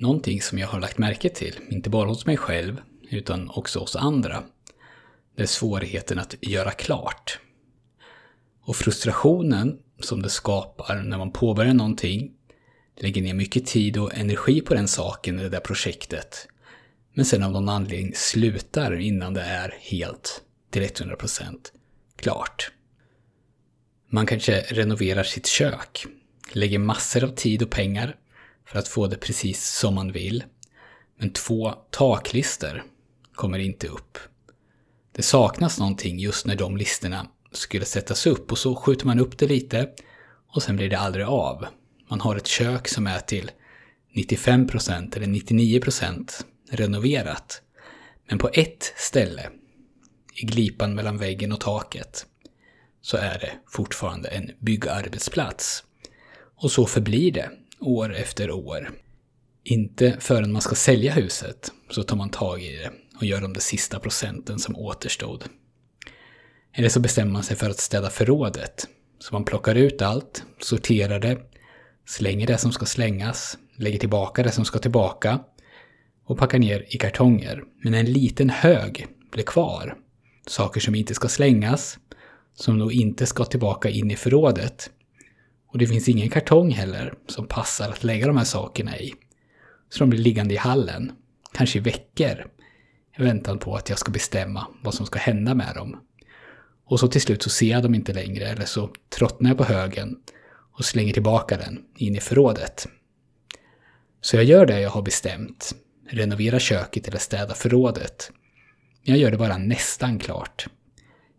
Någonting som jag har lagt märke till, inte bara hos mig själv, utan också hos andra, det är svårigheten att göra klart. Och frustrationen som det skapar när man påbörjar någonting, lägger ner mycket tid och energi på den saken, det där projektet, men sen av någon anledning slutar innan det är helt till 100% klart. Man kanske renoverar sitt kök, lägger massor av tid och pengar för att få det precis som man vill. Men två taklister kommer inte upp. Det saknas någonting just när de listerna skulle sättas upp och så skjuter man upp det lite och sen blir det aldrig av. Man har ett kök som är till 95% eller 99% renoverat. Men på ett ställe, i glipan mellan väggen och taket, så är det fortfarande en byggarbetsplats. Och så förblir det, år efter år. Inte förrän man ska sälja huset så tar man tag i det och gör de sista procenten som återstod. Eller så bestämmer man sig för att städa förrådet. Så man plockar ut allt, sorterar det, slänger det som ska slängas, lägger tillbaka det som ska tillbaka och packar ner i kartonger. Men en liten hög blir kvar. Saker som inte ska slängas, som då inte ska tillbaka in i förrådet. Och det finns ingen kartong heller som passar att lägga de här sakerna i. Så de blir liggande i hallen, kanske i veckor, i väntan på att jag ska bestämma vad som ska hända med dem. Och så till slut så ser jag dem inte längre, eller så tröttnar jag på högen och slänger tillbaka den in i förrådet. Så jag gör det jag har bestämt, renovera köket eller städa förrådet. Men jag gör det bara nästan klart.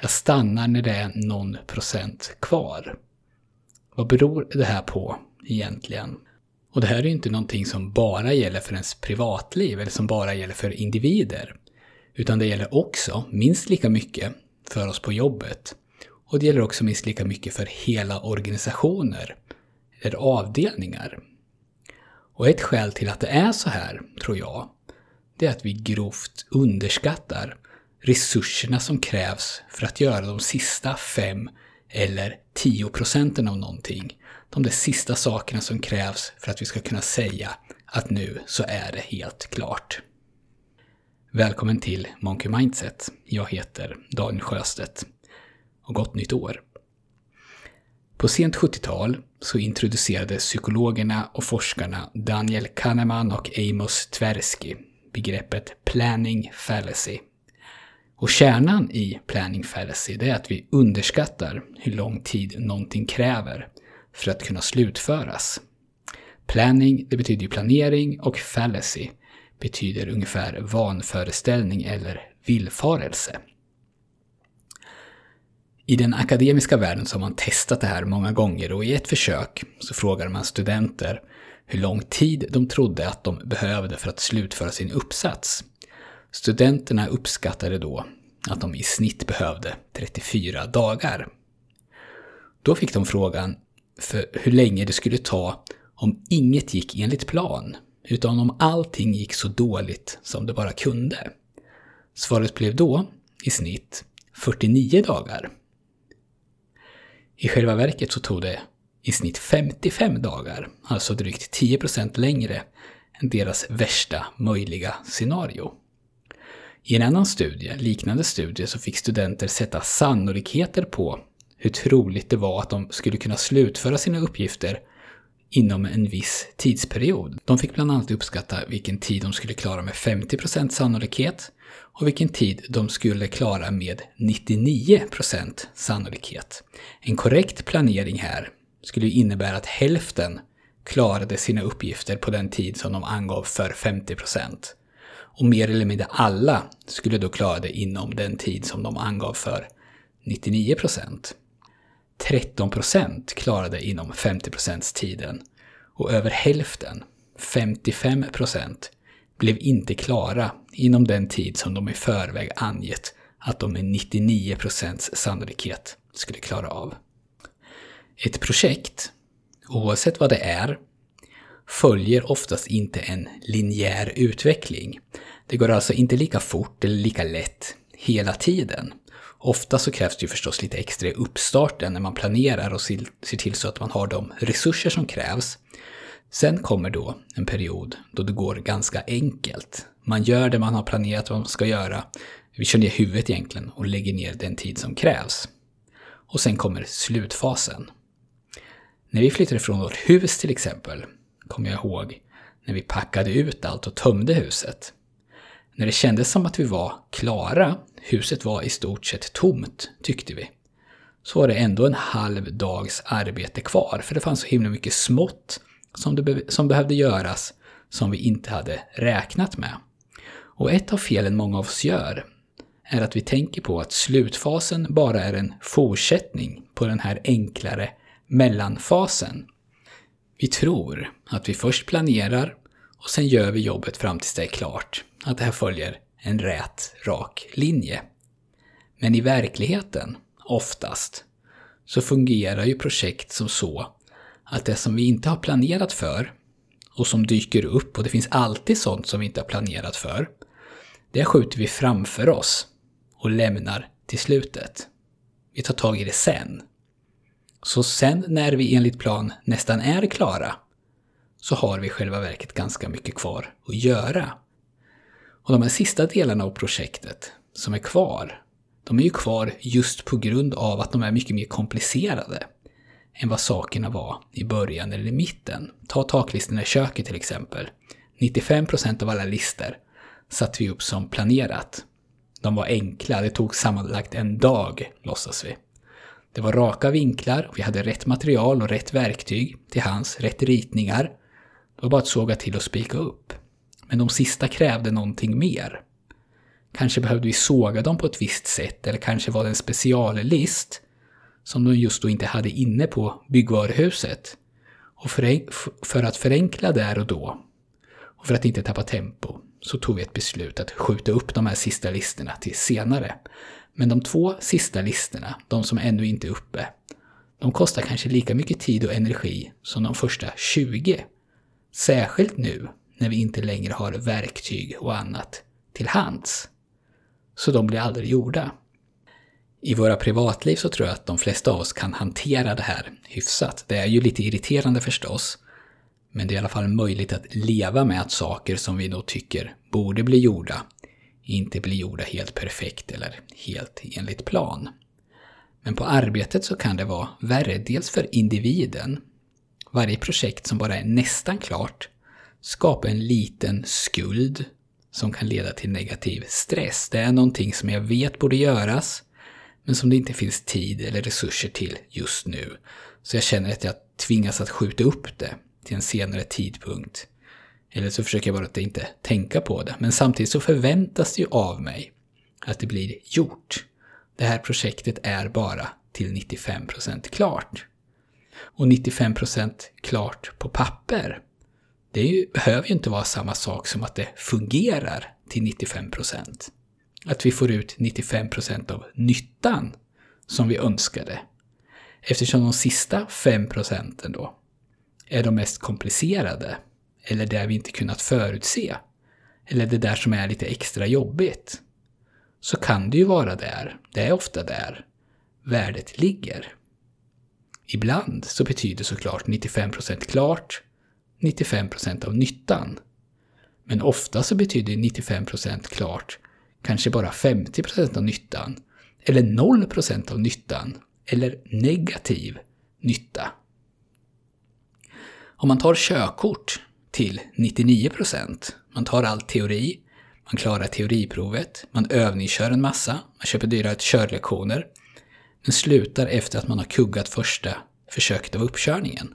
Jag stannar när det är någon procent kvar. Vad beror det här på egentligen? Och det här är ju inte någonting som bara gäller för ens privatliv eller som bara gäller för individer. Utan det gäller också, minst lika mycket, för oss på jobbet. Och det gäller också minst lika mycket för hela organisationer eller avdelningar. Och ett skäl till att det är så här, tror jag, det är att vi grovt underskattar resurserna som krävs för att göra de sista fem eller tio procenten av någonting. De där sista sakerna som krävs för att vi ska kunna säga att nu så är det helt klart. Välkommen till Monkey Mindset. Jag heter Daniel Sjöstedt. Och gott nytt år! På sent 70-tal så introducerade psykologerna och forskarna Daniel Kahneman och Amos Tversky begreppet planning fallacy. Och kärnan i planning fallacy är att vi underskattar hur lång tid någonting kräver för att kunna slutföras. Planning, det betyder ju planering och fallacy betyder ungefär vanföreställning eller villfarelse. I den akademiska världen så har man testat det här många gånger och i ett försök så frågar man studenter hur lång tid de trodde att de behövde för att slutföra sin uppsats. Studenterna uppskattade då att de i snitt behövde 34 dagar. Då fick de frågan för hur länge det skulle ta om inget gick enligt plan, utan om allting gick så dåligt som det bara kunde. Svaret blev då, i snitt, 49 dagar. I själva verket så tog det i snitt 55 dagar, alltså drygt 10% längre än deras värsta möjliga scenario. I en annan studie, liknande studie, så fick studenter sätta sannolikheter på hur troligt det var att de skulle kunna slutföra sina uppgifter inom en viss tidsperiod. De fick bland annat uppskatta vilken tid de skulle klara med 50% sannolikhet och vilken tid de skulle klara med 99% sannolikhet. En korrekt planering här skulle innebära att hälften klarade sina uppgifter på den tid som de angav för 50%. Och mer eller mindre alla skulle då klara det inom den tid som de angav för 99%. 13% klarade inom 50% tiden och över hälften, 55%, blev inte klara inom den tid som de i förväg angett att de med 99% sannolikhet skulle klara av. Ett projekt, oavsett vad det är, följer oftast inte en linjär utveckling. Det går alltså inte lika fort eller lika lätt hela tiden. Ofta så krävs det ju förstås lite extra i uppstarten när man planerar och ser till så att man har de resurser som krävs. Sen kommer då en period då det går ganska enkelt. Man gör det man har planerat vad man ska göra. Vi kör ner huvudet egentligen och lägger ner den tid som krävs. Och sen kommer slutfasen. När vi flyttade från vårt hus till exempel, kommer jag ihåg när vi packade ut allt och tömde huset. När det kändes som att vi var klara, huset var i stort sett tomt, tyckte vi, så var det ändå en halv dags arbete kvar, för det fanns så himla mycket smått som, be som behövde göras som vi inte hade räknat med. Och ett av felen många av oss gör är att vi tänker på att slutfasen bara är en fortsättning på den här enklare mellanfasen. Vi tror att vi först planerar och sen gör vi jobbet fram tills det är klart. Att det här följer en rät, rak linje. Men i verkligheten, oftast, så fungerar ju projekt som så att det som vi inte har planerat för och som dyker upp, och det finns alltid sånt som vi inte har planerat för, det skjuter vi framför oss och lämnar till slutet. Vi tar tag i det sen. Så sen när vi enligt plan nästan är klara, så har vi i själva verket ganska mycket kvar att göra. Och de här sista delarna av projektet som är kvar, de är ju kvar just på grund av att de är mycket mer komplicerade än vad sakerna var i början eller i mitten. Ta taklistorna i köket till exempel. 95% av alla lister satte vi upp som planerat. De var enkla, det tog sammanlagt en dag, låtsas vi. Det var raka vinklar, vi hade rätt material och rätt verktyg till hands, rätt ritningar. Det var bara att såga till och spika upp. Men de sista krävde någonting mer. Kanske behövde vi såga dem på ett visst sätt, eller kanske var det en speciallist som de just då inte hade inne på byggvaruhuset. Och för att förenkla där och då, och för att inte tappa tempo, så tog vi ett beslut att skjuta upp de här sista listorna till senare. Men de två sista listorna, de som ännu inte är uppe, de kostar kanske lika mycket tid och energi som de första 20. Särskilt nu när vi inte längre har verktyg och annat till hands. Så de blir aldrig gjorda. I våra privatliv så tror jag att de flesta av oss kan hantera det här hyfsat. Det är ju lite irriterande förstås, men det är i alla fall möjligt att leva med att saker som vi då tycker borde bli gjorda inte blir gjorda helt perfekt eller helt enligt plan. Men på arbetet så kan det vara värre, dels för individen. Varje projekt som bara är nästan klart skapa en liten skuld som kan leda till negativ stress. Det är någonting som jag vet borde göras, men som det inte finns tid eller resurser till just nu. Så jag känner att jag tvingas att skjuta upp det till en senare tidpunkt. Eller så försöker jag bara att inte tänka på det. Men samtidigt så förväntas det ju av mig att det blir gjort. Det här projektet är bara till 95% klart. Och 95% klart på papper, det ju, behöver ju inte vara samma sak som att det fungerar till 95 procent. Att vi får ut 95 procent av nyttan som vi önskade. Eftersom de sista 5 procenten då är de mest komplicerade, eller det vi inte kunnat förutse, eller det där som är lite extra jobbigt, så kan det ju vara där, det är ofta där, värdet ligger. Ibland så betyder såklart 95 procent klart 95% av nyttan. Men ofta så betyder 95% klart kanske bara 50% av nyttan, eller 0% av nyttan, eller negativ nytta. Om man tar körkort till 99%, man tar all teori, man klarar teoriprovet, man övningskör en massa, man köper dyra körlektioner, men slutar efter att man har kuggat första försöket av uppkörningen.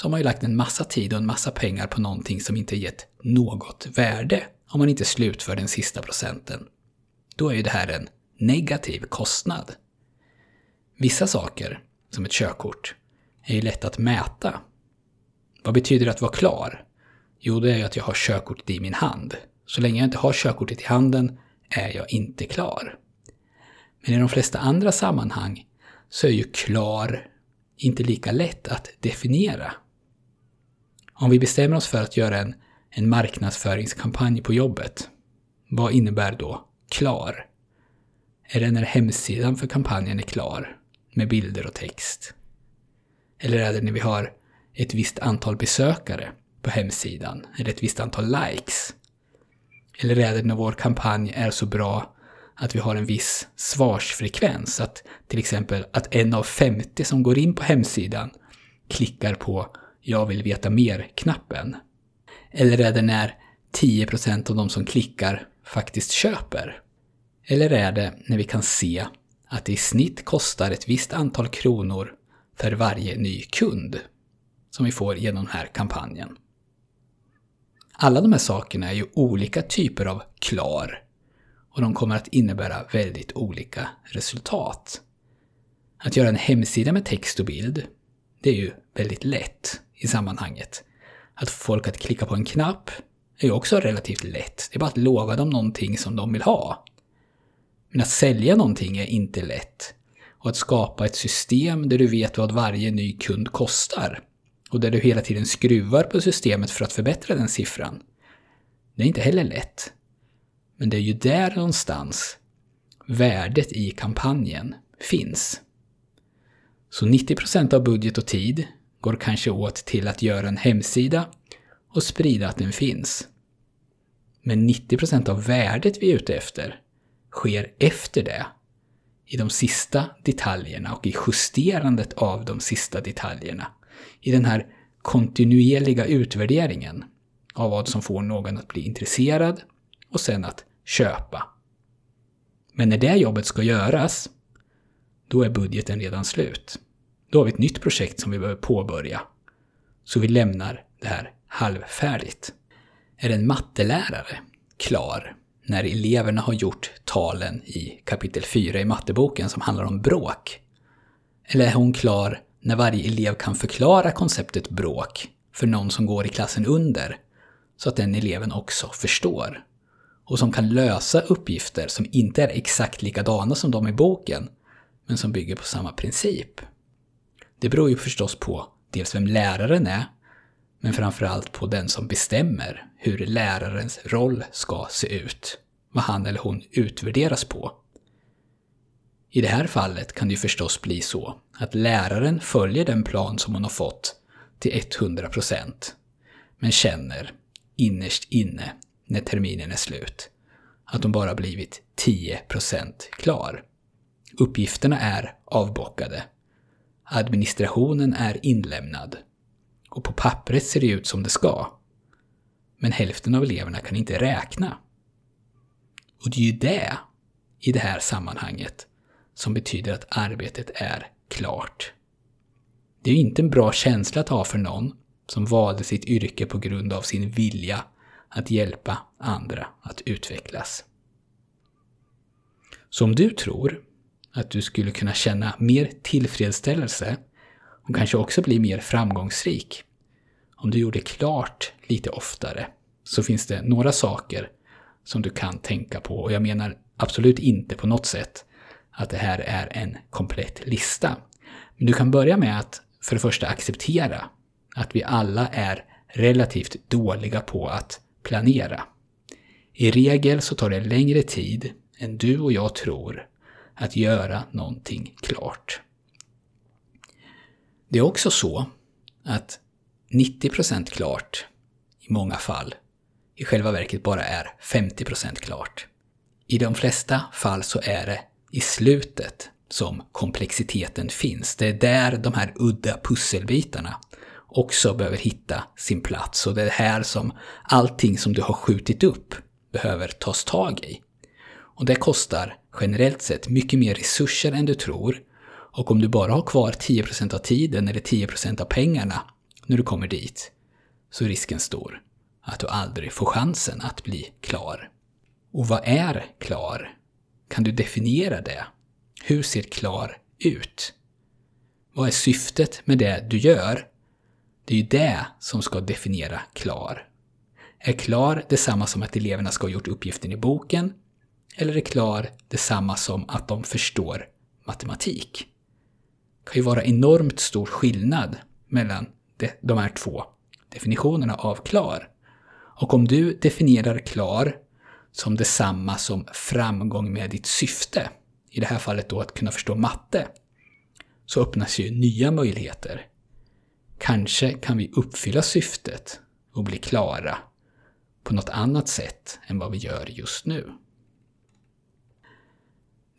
Så har man ju lagt en massa tid och en massa pengar på någonting som inte gett något värde om man inte slutför den sista procenten. Då är ju det här en negativ kostnad. Vissa saker, som ett körkort, är ju lätt att mäta. Vad betyder det att vara klar? Jo, det är ju att jag har körkortet i min hand. Så länge jag inte har körkortet i handen är jag inte klar. Men i de flesta andra sammanhang så är ju klar inte lika lätt att definiera. Om vi bestämmer oss för att göra en, en marknadsföringskampanj på jobbet, vad innebär då klar? Är det när hemsidan för kampanjen är klar, med bilder och text? Eller är det när vi har ett visst antal besökare på hemsidan eller ett visst antal likes? Eller är det när vår kampanj är så bra att vi har en viss svarsfrekvens? Att till exempel att en av 50 som går in på hemsidan klickar på “Jag vill veta mer”-knappen. Eller är det när 10% av de som klickar faktiskt köper? Eller är det när vi kan se att det i snitt kostar ett visst antal kronor för varje ny kund som vi får genom den här kampanjen? Alla de här sakerna är ju olika typer av klar och de kommer att innebära väldigt olika resultat. Att göra en hemsida med text och bild, det är ju väldigt lätt i sammanhanget. Att få folk att klicka på en knapp är ju också relativt lätt. Det är bara att lova dem någonting som de vill ha. Men att sälja någonting är inte lätt. Och att skapa ett system där du vet vad varje ny kund kostar och där du hela tiden skruvar på systemet för att förbättra den siffran. Det är inte heller lätt. Men det är ju där någonstans värdet i kampanjen finns. Så 90% av budget och tid går kanske åt till att göra en hemsida och sprida att den finns. Men 90% av värdet vi är ute efter sker efter det. I de sista detaljerna och i justerandet av de sista detaljerna. I den här kontinuerliga utvärderingen av vad som får någon att bli intresserad och sen att köpa. Men när det jobbet ska göras, då är budgeten redan slut. Då har vi ett nytt projekt som vi behöver påbörja. Så vi lämnar det här halvfärdigt. Är en mattelärare klar när eleverna har gjort talen i kapitel 4 i matteboken som handlar om bråk? Eller är hon klar när varje elev kan förklara konceptet bråk för någon som går i klassen under, så att den eleven också förstår? Och som kan lösa uppgifter som inte är exakt likadana som de i boken, men som bygger på samma princip. Det beror ju förstås på dels vem läraren är, men framförallt på den som bestämmer hur lärarens roll ska se ut, vad han eller hon utvärderas på. I det här fallet kan det ju förstås bli så att läraren följer den plan som hon har fått till 100% men känner innerst inne när terminen är slut att hon bara blivit 10% klar. Uppgifterna är avbockade. Administrationen är inlämnad och på pappret ser det ut som det ska. Men hälften av eleverna kan inte räkna. Och det är ju det, i det här sammanhanget, som betyder att arbetet är klart. Det är ju inte en bra känsla att ha för någon som valde sitt yrke på grund av sin vilja att hjälpa andra att utvecklas. Så om du tror att du skulle kunna känna mer tillfredsställelse och kanske också bli mer framgångsrik om du gjorde klart lite oftare så finns det några saker som du kan tänka på och jag menar absolut inte på något sätt att det här är en komplett lista. Men du kan börja med att för det första acceptera att vi alla är relativt dåliga på att planera. I regel så tar det längre tid än du och jag tror att göra någonting klart. Det är också så att 90% klart i många fall i själva verket bara är 50% klart. I de flesta fall så är det i slutet som komplexiteten finns. Det är där de här udda pusselbitarna också behöver hitta sin plats och det är här som allting som du har skjutit upp behöver tas tag i. Och det kostar generellt sett mycket mer resurser än du tror och om du bara har kvar 10% av tiden eller 10% av pengarna när du kommer dit så är risken stor att du aldrig får chansen att bli klar. Och vad är klar? Kan du definiera det? Hur ser klar ut? Vad är syftet med det du gör? Det är ju det som ska definiera klar. Är klar detsamma som att eleverna ska ha gjort uppgiften i boken? Eller är klar detsamma som att de förstår matematik? Det kan ju vara enormt stor skillnad mellan de här två definitionerna av klar. Och om du definierar klar som detsamma som framgång med ditt syfte, i det här fallet då att kunna förstå matte, så öppnas ju nya möjligheter. Kanske kan vi uppfylla syftet och bli klara på något annat sätt än vad vi gör just nu.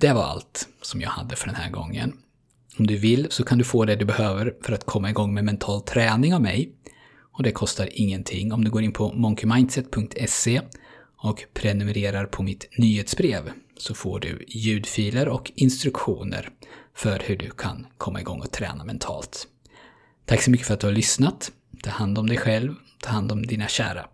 Det var allt som jag hade för den här gången. Om du vill så kan du få det du behöver för att komma igång med mental träning av mig. Och det kostar ingenting om du går in på monkeymindset.se och prenumererar på mitt nyhetsbrev så får du ljudfiler och instruktioner för hur du kan komma igång och träna mentalt. Tack så mycket för att du har lyssnat. Ta hand om dig själv, ta hand om dina kära.